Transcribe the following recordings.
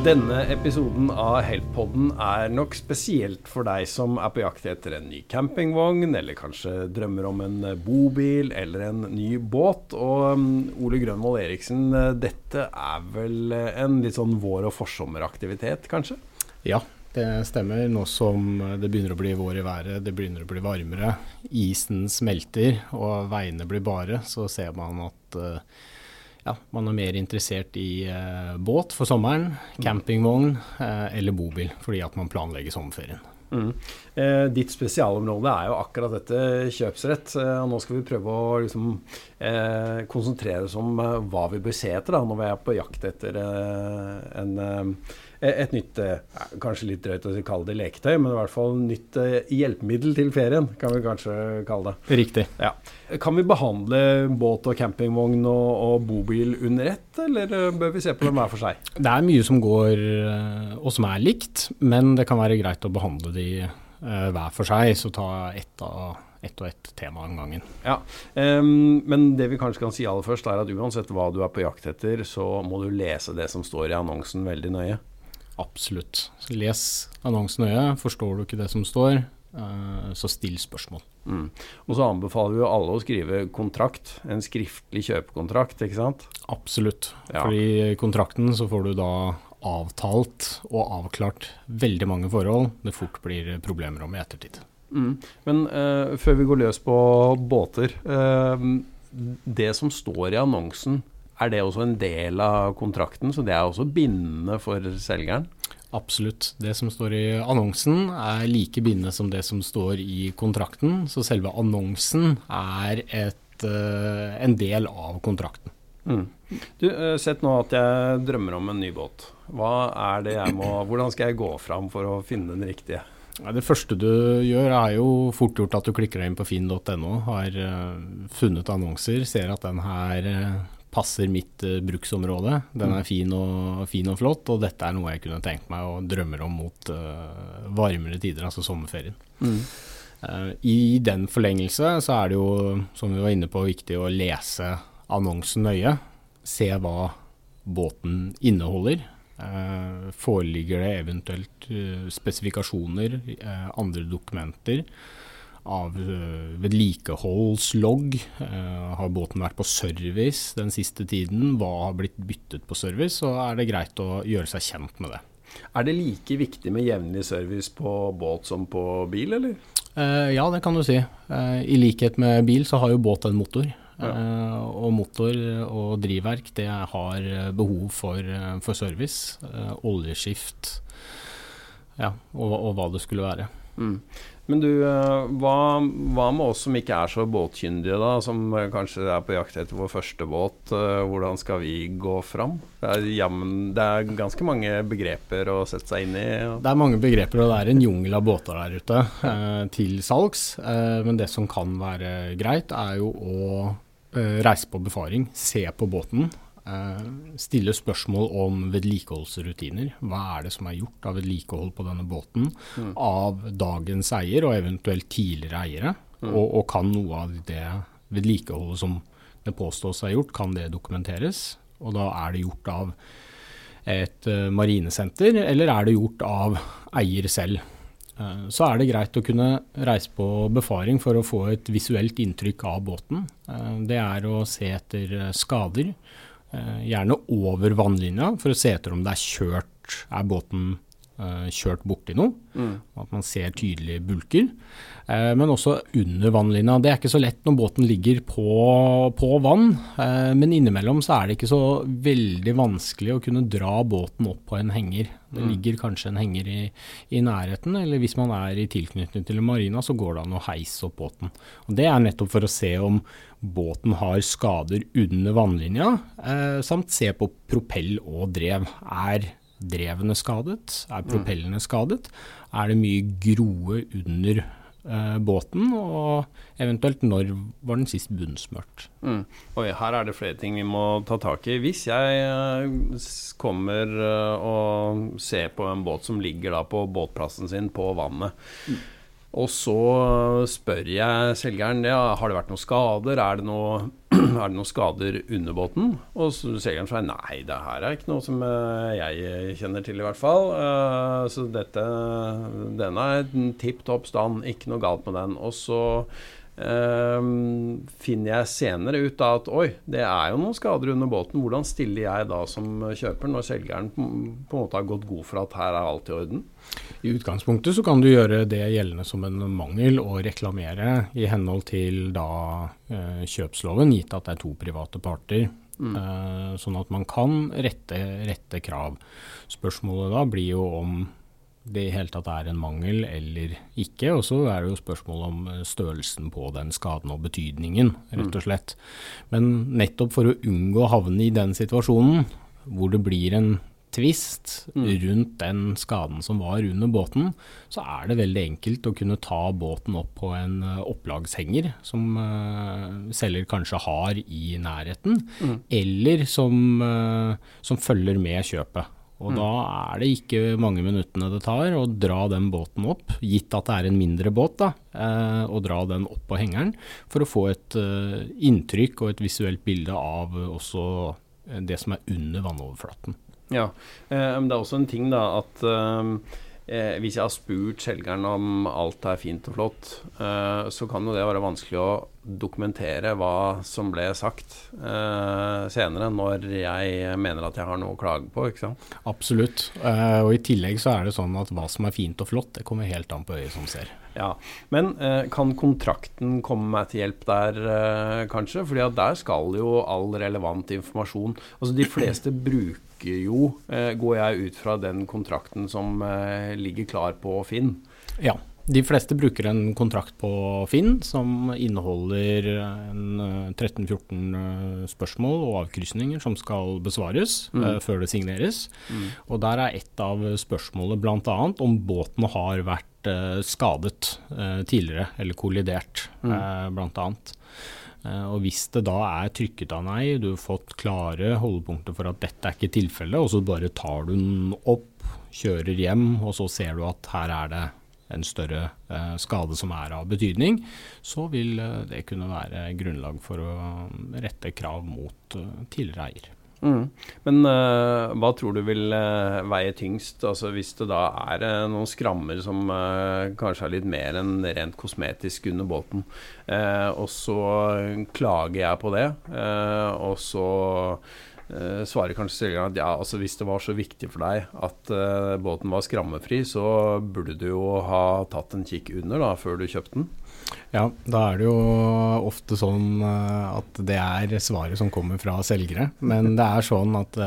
Denne episoden av Help-podden er nok spesielt for deg som er på jakt etter en ny campingvogn, eller kanskje drømmer om en bobil eller en ny båt. Og um, Ole Grønvold Eriksen, uh, dette er vel uh, en litt sånn vår- og forsommeraktivitet, kanskje? Ja, det stemmer. Nå som det begynner å bli vår i været, det begynner å bli varmere, isen smelter og veiene blir bare, så ser man at ja, man er mer interessert i eh, båt for sommeren, campingvogn eh, eller bobil, fordi at man planlegger sommerferien. Mm. Eh, ditt spesialområde er jo akkurat dette kjøpsrett. Eh, og nå skal vi prøve å liksom, eh, konsentrere oss om hva vi bør se etter da, når vi er på jakt etter en Eh, et nytt eh, Kanskje litt drøyt å kalle det leketøy, men i hvert fall nytt eh, hjelpemiddel til ferien, kan vi kanskje kalle det. Riktig. Ja. Kan vi behandle båt og campingvogn og, og, bobil under ett, eller bør vi se på dem hver for seg? Det er mye som går og som er likt, men det kan være greit å behandle de hver for seg. Så ta ett av ett og ett tema om gangen. Ja, um, Men det vi kanskje kan si aller først, er at uansett hva du er på jakt etter, så må du lese det som står i annonsen veldig nøye. Absolutt. Les annonsen nøye. Forstår du ikke det som står, uh, så still spørsmål. Mm. Og så anbefaler vi jo alle å skrive kontrakt, en skriftlig kjøpekontrakt, ikke sant? Absolutt. Ja. Fordi i kontrakten så får du da avtalt og avklart veldig mange forhold det fort blir problemer om i ettertid. Mm. Men uh, før vi går løs på båter. Uh, det som står i annonsen, er det også en del av kontrakten, så det er også bindende for selgeren? Absolutt. Det som står i annonsen er like bindende som det som står i kontrakten. Så selve annonsen er et, uh, en del av kontrakten. Mm. Du, uh, Sett nå at jeg drømmer om en ny båt. Må, hvordan skal jeg gå fram for å finne den riktige? Det første du gjør er jo fort gjort at du klikker deg inn på finn.no, har uh, funnet annonser, ser at den her passer mitt uh, bruksområde. Den er fin og, fin og, flott, og dette er noe jeg kunne tenkt meg og drømmer om mot uh, varmere tider, altså sommerferien. Mm. Uh, I den forlengelse så er det jo, som vi var inne på, viktig å lese annonsen nøye. Se hva båten inneholder. foreligger det eventuelt spesifikasjoner, andre dokumenter av uh, vedlikeholdslogg. Uh, har båten vært på service den siste tiden? Hva har blitt byttet på service? Så er det greit å gjøre seg kjent med det. Er det like viktig med jevnlig service på båt som på bil, eller? Uh, ja, det kan du si. I likhet med bil så har jo båt en motor. Ja. Og motor og drivverk det har behov for, for service. oljeskift ja, og, og, hva det skulle være. Mm. Men du, eh, hva, hva, med oss som ikke er så båtkyndige, da? Som kanskje er på jakt etter vår første båt. Eh, hvordan skal vi gå fram? Det er, jamen, det er ganske mange begreper å sette seg inn i. Det er mange begreper, og det er en jungel av båter der ute eh, til salgs. Eh, men det som kan være greit, er jo å eh, reise på befaring, se på båten. Eh, stille spørsmål om vedlikeholdsrutiner. Hva er det som er gjort av vedlikehold på denne båten mm. av dagens eier og eventuelt tidligere eiere? Mm. Og, og, kan noe av det vedlikeholdet som det påstås er gjort, kan det dokumenteres? Og da er det gjort av et uh, marinesenter, eller er det gjort av eier selv? Uh, så er det greit å kunne reise på befaring for å få et visuelt inntrykk av båten. Uh, det er å se etter skader gjerne over vannlinja for å se etter om det er kjørt, er båten uh, kjørt borti noe. Mm. At man ser tydelige bulker. Uh, men også under vannlinja. Det er ikke så lett når båten ligger på, på vann, uh, men innimellom så er det ikke så veldig vanskelig å kunne dra båten opp på en henger. Det mm. ligger kanskje en henger i, i, nærheten, eller hvis man er i tilknytning til en marina, så går det an å heise opp båten. Og Det er nettopp for å se om båten har skader under vannlinja, eh, samt se på propell og drev. Er drevene skadet? Er propellene skadet? Er det mye groe under eh, båten? Og eventuelt når var den sist bunnsmørt? Mm. Oi, her er det flere ting vi må ta tak i. Hvis jeg eh, kommer eh, og ser på en båt som ligger på båtplassen sin på vannet. Mm Og så spør jeg selgeren ja, har det vært noen skader, er det, noe, er det noen skader under båten. Og så selgeren sier nei, det her er ikke noe som eh, jeg kjenner til i hvert fall. Eh, så dette, den er tipp topp stand, ikke noe galt med den. Og så Um, finner jeg senere ut da at oi, det er jo noen skader under båten. Hvordan stiller jeg da som kjøper, når selgeren på, på en måte har gått god for at her er alt i orden? I utgangspunktet så kan du gjøre det gjeldende som en mangel og reklamere i henhold til da uh, kjøpsloven, gitt at det er to private parter. Mm. Uh, sånn at man kan rette, rette krav. Spørsmålet da blir jo om det i hele tatt er en mangel eller ikke. Og så er det jo spørsmål om eh, størrelsen på den skaden og betydningen, rett og slett. Men nettopp for å unngå å havne i den situasjonen hvor det blir en tvist mm. rundt den skaden som var under båten, så er det veldig enkelt å kunne ta båten opp på en uh, opplagshenger som uh, selger kanskje har i nærheten, mm. eller som, som følger med kjøpet. Og mm. da er det ikke mange minuttene det tar å dra den båten opp, gitt at det er en mindre båt, da, eh, og dra den opp på hengeren, for å få et uh, inntrykk og et visuelt bilde av også eh, det som er under vannoverflaten. Ja, eh, men det er også en ting da at eh, hvis jeg har spurt selgeren om alt er fint og flott, eh, så kan jo det være vanskelig å dokumentere hva som ble sagt eh, senere, når jeg mener at jeg har noe å klage på. ikke sant? Absolutt. Eh, og i tillegg så er det sånn at hva som er fint og flott, det kommer helt an på øyet som ser. Ja, Men eh, kan kontrakten komme meg til hjelp der, eh, kanskje? Fordi at der skal jo all relevant informasjon Altså de fleste bruker jo, eh, går jeg ut fra den kontrakten som eh, ligger klar på Finn. Ja. De fleste bruker en kontrakt på Finn som inneholder 13-14 eh, spørsmål og avkrysninger som skal besvares mm. uh, før det signeres. Mm. Og Der er et av spørsmålene bl.a. om båten har vært uh, skadet uh, tidligere, eller kollidert, mm. bl.a. Og Hvis det da er trykket av nei, du har fått klare holdepunkter for at dette er ikke tilfellet, og så bare tar du den opp, kjører hjem, og så ser du at her er det en større eh, skade som er av betydning, så vil eh, det kunne være grunnlag for å rette krav mot eh, tidligere eier. Mm. Men uh, hva tror du vil uh, veie tyngst, altså hvis det da er uh, noen skrammer som kanskje er litt mer enn rent kosmetisk under båten, og så klager jeg på det, og så svarer kanskje selgeren at ja, altså hvis det var så viktig for deg at uh, båten var skrammefri, så burde du jo ha tatt en kikk under da, før du kjøpte den. Ja, da er det jo ofte sånn uh, at det er svaret som kommer fra selgere. Men det er sånn at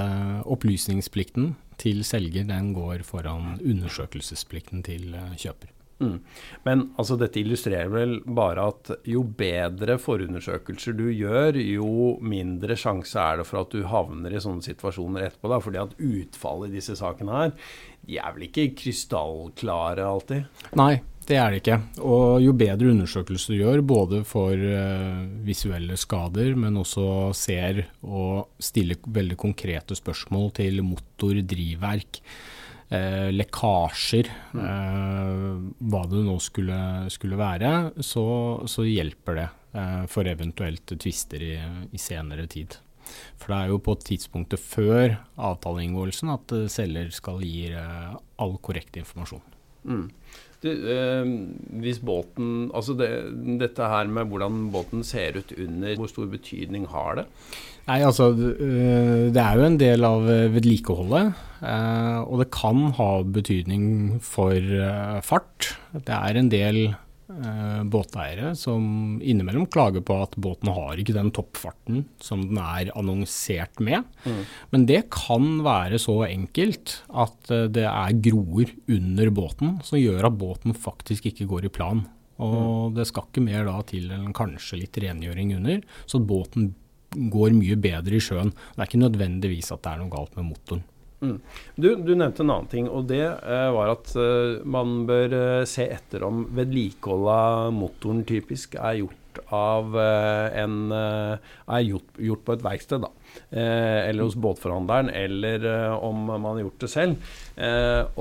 opplysningsplikten til selger den går foran undersøkelsesplikten til kjøper. Mm. Men altså, dette illustrerer vel bare at jo bedre forundersøkelser du gjør, jo mindre sjanse er det for at du havner i sånne situasjoner etterpå. Da, fordi at utfallet i disse sakene her, de er vel ikke krystallklare alltid? Nei, det er det ikke. Og jo bedre undersøkelser du gjør, både for uh, visuelle skader, men også ser og stiller veldig konkrete spørsmål til motor, drivverk, eh, lekkasjer, eh, hva det nå skulle, skulle være, så, så, hjelper det eh, for eventuelt tvister i, i, senere tid. For det er jo på tidspunktet før avtaleinngåelsen at eh, selger skal gi eh, all korrekt informasjon. Mm. Du, øh, hvis båten Altså det, dette her med hvordan båten ser ut under, hvor stor betydning har det? Nei, altså Det er jo en del av vedlikeholdet. Eh, og det kan ha betydning for eh, fart. Det er en del eh, båteiere som innimellom klager på at båten har ikke den toppfarten som den er annonsert med. Mm. Men det kan være så enkelt at det er groer under båten som gjør at båten faktisk ikke går i plan. Og mm. det skal ikke mer da til enn kanskje litt rengjøring under, så båten går mye bedre i sjøen. Det er ikke nødvendigvis at det er noe galt med motoren. Mm. Du, du, nevnte en annen ting, og det eh, var at eh, man bør uh, se etter om vedlikeholdet av motoren typisk er gjort av en er gjort, gjort på et verksted, da. eller hos båtforhandleren, eller om man har gjort det selv.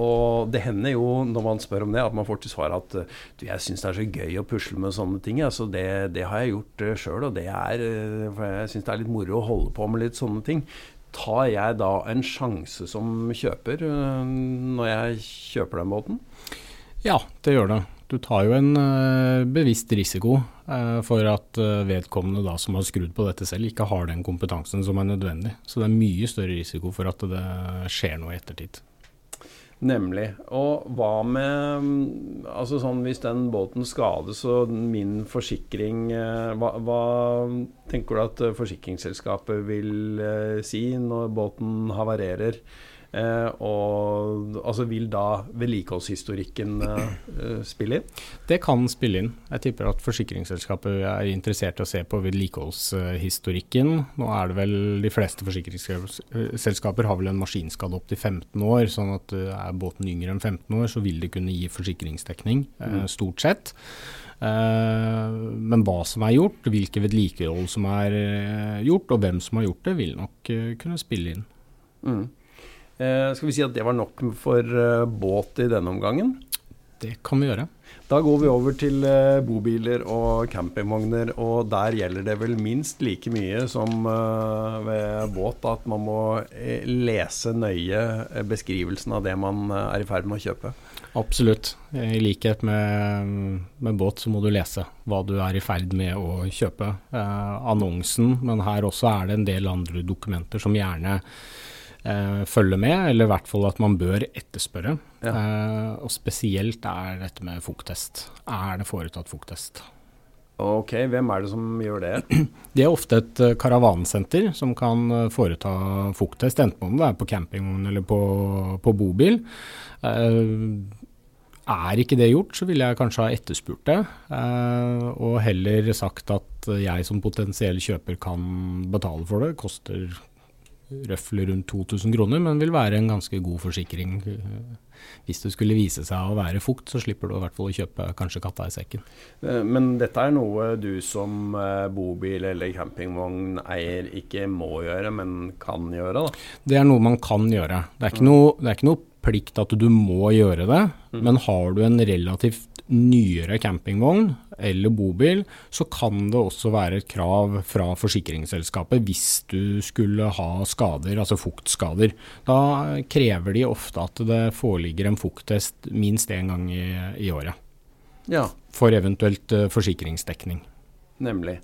og det hender jo når man spør om det, at man får til svar at du, jeg syns det er så gøy å pusle med sånne ting. Altså det, det har jeg gjort uh, sjøl, og det er For jeg syns det er litt moro å holde på med litt sånne ting tar jeg da en sjanse som kjøper uh, når jeg kjøper den båten? Ja, det gjør det. Du tar jo en uh, bevisst risiko uh, for at vedkommende da som har skrudd på dette selv, ikke har den kompetansen som er nødvendig. Så det er mye større risiko for at det skjer noe i ettertid. Nemlig. Og hva med Altså sånn hvis den båten skades og min forsikring eh, hva, hva tenker du at forsikringsselskapet vil eh, si når båten havarerer? Eh, og altså vil da vedlikeholdshistorikken eh, spille inn? Det kan spille inn. Jeg tipper at forsikringsselskapet er interessert i å se på vedlikeholdshistorikken. Nå er det vel de fleste forsikringsselskaper har vel en maskinskade opp til 15 år. sånn at eh, er båten yngre enn 15 år, så vil det kunne gi forsikringsdekning, mm. stort sett. Men hva som er gjort, hvilke vedlikehold som er gjort, og hvem som har gjort det, vil nok kunne spille inn. Mm. Eh, skal vi si at det var nok for uh, båt i denne omgangen? Det kan vi gjøre. Da går vi over til uh, bobiler og campingvogner, og der gjelder det vel minst like mye som ved båt at man må lese nøye beskrivelsen av det man er i ferd med å kjøpe. Absolutt. I likhet med, med, båt så må du lese hva du er i ferd med å kjøpe. annonsen, men her også er det en del andre dokumenter som gjerne eh, følge med, eller i hvert fall at man bør etterspørre. Ja. Eh, og spesielt er dette med fukttest. Er det foretatt fukttest? Ok, hvem er det som gjør det? Det er ofte et uh, karavansenter som kan uh, foreta fukttest, enten om det er på campingvogn eller på, på bobil. Eh, er ikke det gjort, så ville jeg kanskje ha etterspurt det, og heller sagt at jeg som potensiell kjøper kan betale for det. Koster røftlig rundt 2000 kroner, men vil være en ganske god forsikring. Hvis det skulle vise seg å være fukt, så slipper du i hvert fall å kjøpe kanskje katta i sekken. Eh, men dette er noe du som eh, bobil- eller campingvogneier ikke må gjøre, men kan gjøre? da? Det er noe man kan gjøre. Det er ikke noe, det er ikke noe plikt at du må gjøre det, mm. men har du en relativt nyere campingvogn eller bobil, så kan det også være et krav fra forsikringsselskapet hvis du skulle ha skader, altså fuktskader. Da krever de ofte at det foreligger en fukttest minst én gang i, i året. Ja. For eventuelt uh, forsikringsdekning. Nemlig.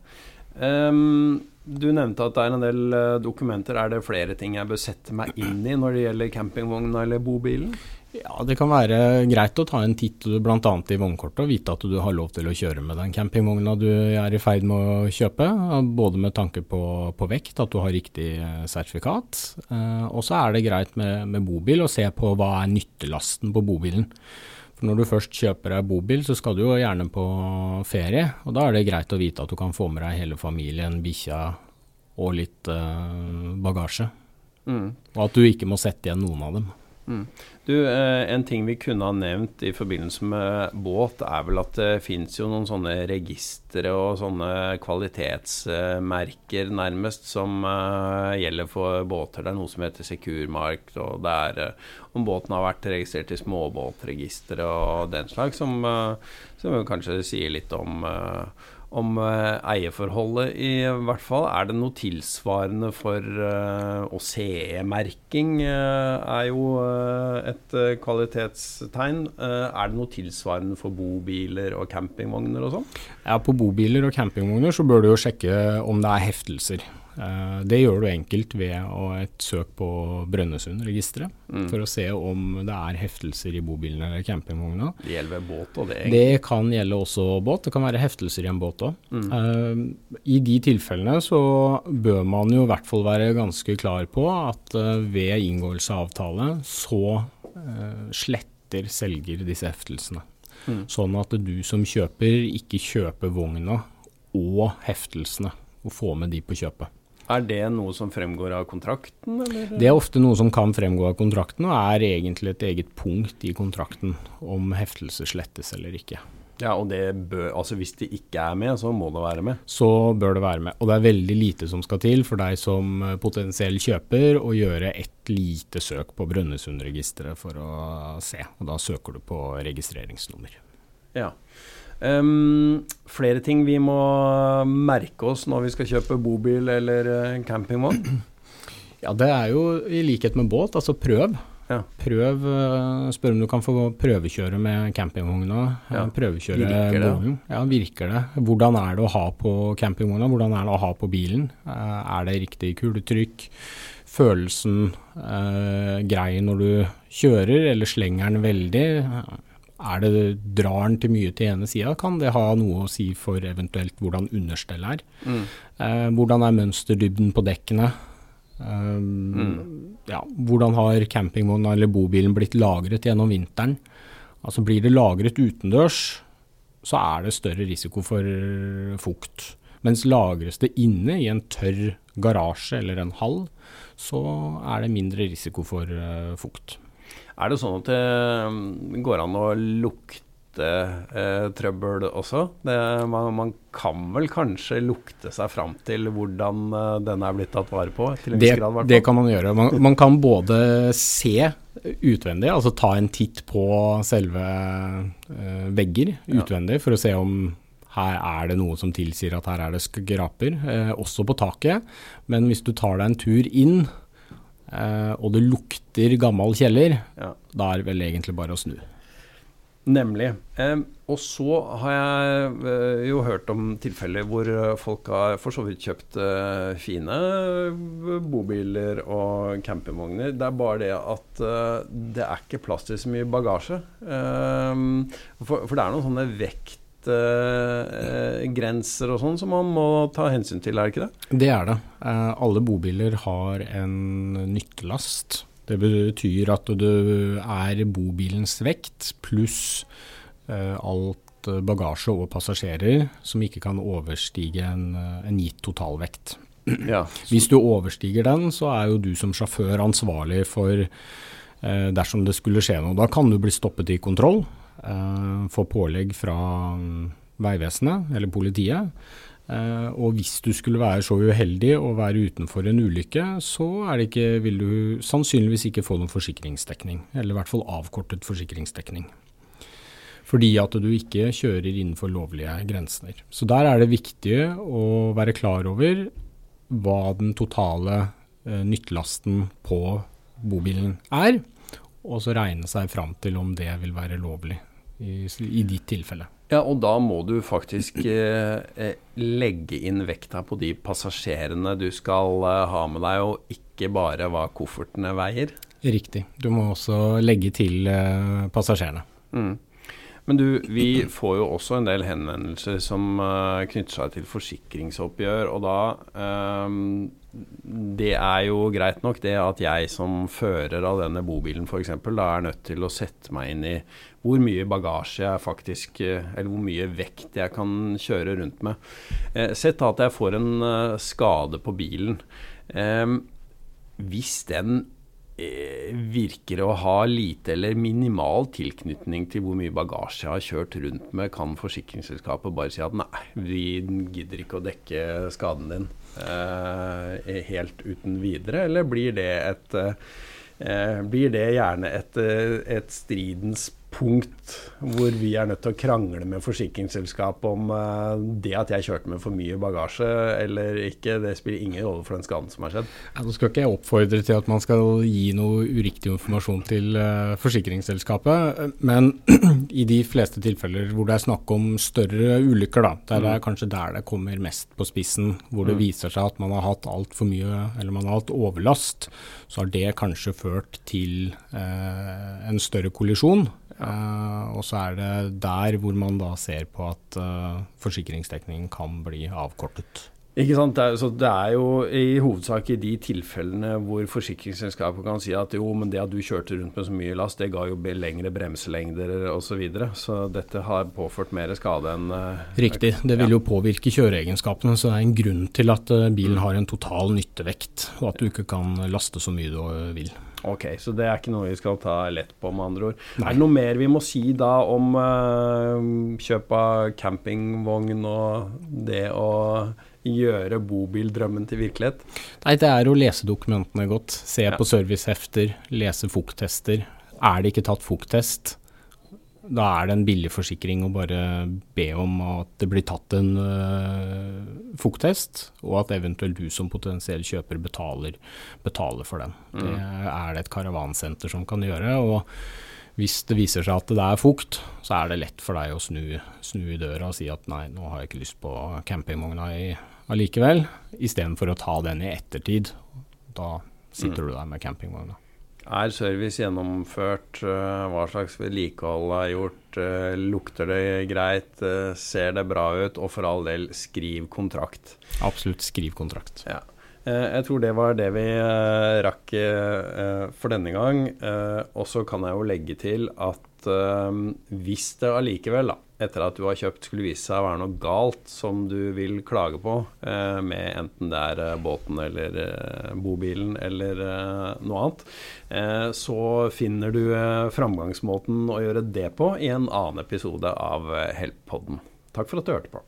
Um, du nevnte at det er en del uh, dokumenter. Er det flere ting jeg bør sette meg inn i når det gjelder campingvogna eller bobilen? Ja, Det kan være greit å ta en titt bl.a. i vognkortet og vite at du har lov til å kjøre med den campingvogna du er i ferd med å kjøpe. Både med tanke på, på vekt, at du har riktig eh, sertifikat. Eh, og så er det greit med, med, bobil å se på hva er nyttelasten på bobilen. For Når du først kjøper deg bobil, så skal du jo gjerne på ferie. og Da er det greit å vite at du kan få med deg hele familien, bikkja og litt eh, bagasje. Mm. Og at du ikke må sette igjen noen av dem. Mm. Du, eh, En ting vi kunne ha nevnt i forbindelse med båt, er vel at det fins noen sånne registre og sånne kvalitetsmerker, nærmest, som uh, gjelder for båter. Det er noe som heter Securmark, og det er uh, om båten har vært registrert i småbåtregisteret og den slags, som, uh, som kanskje sier litt om om uh, eierforholdet, i hvert fall. Er det noe tilsvarende for Og CE-merking uh, er jo et kvalitetstegn. er det noe tilsvarende for bobiler og campingvogner og sånn? Ja, på bobiler og campingvogner så bør du jo sjekke om det er heftelser. Eh, det gjør du enkelt ved et søk på Brønnøysundregisteret, mm. for å se om det er heftelser i bobilen eller campingvogna. Det gjelder ved båt og det? Egentlig. Det kan gjelde også båt. Det kan være heftelser i en båt òg. Mm. Uh, I de tilfellene så bør man jo i hvert fall være ganske klar på at uh, ved inngåelse av avtale så uh, sletter selger disse heftelsene. Mm. Sånn at du som kjøper ikke kjøper vogna og heftelsene, og får med de på kjøpet. Er det noe som fremgår av kontrakten? Eller? Det er ofte noe som kan fremgå av kontrakten, og er egentlig et eget punkt i kontrakten om heftelse slettes eller ikke. Ja, og det bør, altså Hvis det ikke er med, så må det være med. Så bør det være med. Og det er veldig lite som skal til for deg som potensiell kjøper å gjøre et lite søk på Brønnøysundregisteret for å se. Og da søker du på registreringsnummer. Ja. Um, flere ting vi må merke oss når vi skal kjøpe bobil eller eh, campingvogn? Ja, det er jo i likhet med båt, altså prøv. Ja. Prøv, eh, Spør om du kan få prøvekjøre med campingvogna. Eh, ja. Prøvekjøre virker det? Ja, virker det. Hvordan er det å ha på campingvogna? Hvordan er det å ha på bilen? Er det riktig kuletrykk? Følelsen eh, grei når du kjører, eller slenger den veldig? Er det Drar den til mye til ene sida, kan det ha noe å si for eventuelt hvordan understellet er. Mm. Eh, hvordan er mønsterdybden på dekkene? Um, mm. ja, hvordan har campingvogna eller bobilen blitt lagret gjennom vinteren? Altså Blir det lagret utendørs, så er det større risiko for fukt. Mens lagres det inne i en tørr garasje eller en hall, så er det mindre risiko for uh, fukt. Er det sånn at det går an å lukte luktetrøbbel eh, også. Det, man, man, kan vel kanskje lukte seg fram til hvordan uh, den er blitt tatt vare på? det, grad, det kan man gjøre. Man, man, kan både se utvendig, altså ta en titt på selve uh, vegger utvendig ja. for å se om her er det noe som tilsier at her er det skraper, eh, også på taket. Men hvis du tar deg en tur inn, eh, og det lukter gammel kjeller, ja. da er det vel egentlig bare å snu. Nemlig. Eh, og så har jeg eh, jo hørt om tilfeller hvor eh, folk har for så vidt kjøpt eh, fine eh, bobiler og campingvogner. Det er bare det at eh, det er ikke plass til så mye bagasje. For, for, det er noen sånne vektgrenser og sånn som man må ta hensyn til, er det ikke det? Det er det. alle bobiler har en nyttelast det betyr at du er bobilens vekt pluss eh, alt bagasje og passasjerer som ikke kan overstige en, en gitt totalvekt. Ja. Hvis du overstiger den, så er jo du som sjåfør ansvarlig for eh, dersom det skulle skje noe. Da kan du bli stoppet i kontroll, eh, få pålegg fra um, Vegvesenet eller politiet. Uh, og hvis du skulle være så uheldig å være utenfor en ulykke, så ikke, vil du sannsynligvis ikke få noen forsikringsdekning. Eller i hvert fall avkortet forsikringsdekning. Fordi at du ikke kjører innenfor lovlige grenser. Så der er det viktig å være klar over hva den totale uh, nyttelasten på bobilen er, og så regne seg fram til om det vil være lovlig i, i ditt tilfelle. Ja, og da må du faktisk eh, eh, legge inn vekta på de passasjerene du skal eh, ha med deg, og ikke bare hva koffertene veier. Riktig. Du må også legge til eh, passasjerene. Mm. Men du, vi får jo også en del henvendelser som uh, knytter seg til forsikringsoppgjør, og da um, Det er jo greit nok det at jeg som fører av denne bobilen f.eks. da er nødt til å sette meg inn i hvor mye bagasje jeg faktisk Eller hvor mye vekt jeg kan kjøre rundt med. Eh, sett at jeg får en uh, skade på bilen. Eh, hvis den eh, virker å ha lite eller minimal tilknytning til hvor mye bagasje jeg har kjørt rundt med, kan forsikringsselskapet bare si at nei, vi gidder ikke å dekke skaden din eh, helt uten videre, eller blir det et eh, blir det gjerne et, eh, et stridens punkt hvor vi er nødt til å krangle med forsikringsselskapet om uh, det at jeg kjørte med for mye bagasje eller ikke, det spiller ingen rolle for den skaden som har skjedd. Ja, nå skal ikke jeg oppfordre til at man skal gi noe uriktig informasjon til uh, forsikringsselskapet, men i de fleste tilfeller hvor det er snakk om større ulykker, da, der mm. er kanskje der det kommer mest på spissen, hvor det mm. viser seg at man har hatt altfor mye, eller man har hatt overlast, så har det kanskje ført til uh, en større kollisjon. Uh, og så er det der hvor man da ser på at uh, forsikringsdekningen kan bli avkortet. Ikke sant? Det er, så det er jo i hovedsak i de tilfellene hvor forsikringsselskapet kan si at jo, men det at du kjørte rundt med så mye last, det ga jo lengre bremselengder osv. Så, videre. så dette har påført mer skade enn uh, Riktig. Det vil jo påvirke kjøreegenskapene. Så det er en grunn til at bilen har en total nyttevekt, og at du ikke kan laste så mye du vil. Ok, så det er ikke noe vi skal ta lett på, med andre ord. Nei. Er det noe mer vi må si da om uh, kjøp av campingvogn og det å gjøre bobildrømmen til virkelighet? Nei, det er å lese dokumentene godt. Se ja. på servicehefter, lese fukttester. Er det ikke tatt fukttest, da er det en billig forsikring å bare be om at det blir tatt en uh, fukttest, og at eventuelt du som potensiell kjøper betaler, betaler for den. Mm. Det er det et karavansenter som kan gjøre. og hvis det viser seg at det er fukt, så er det lett for deg å snu, snu i døra og si at nei, nå har jeg ikke lyst på campingvogna allikevel, istedenfor å ta den i ettertid. Da sitter mm. du der med campingvogna. Er service gjennomført? Eh, hva slags vedlikehold er gjort? Eh, lukter det greit? Eh, ser det bra ut? Og for all del, skriv kontrakt. Absolutt, skriv kontrakt. Ja. Jeg tror det var det vi rakk for denne gang. Og så kan jeg jo legge til at hvis det allikevel, da etter at du har kjøpt, skulle vise seg å være noe galt som du vil klage på, eh, med enten det er eh, båten eller eh, bobilen eller eh, noe annet, eh, så finner du eh, framgangsmåten å gjøre det på i en annen episode av Help-podden. Takk for at du hørte på.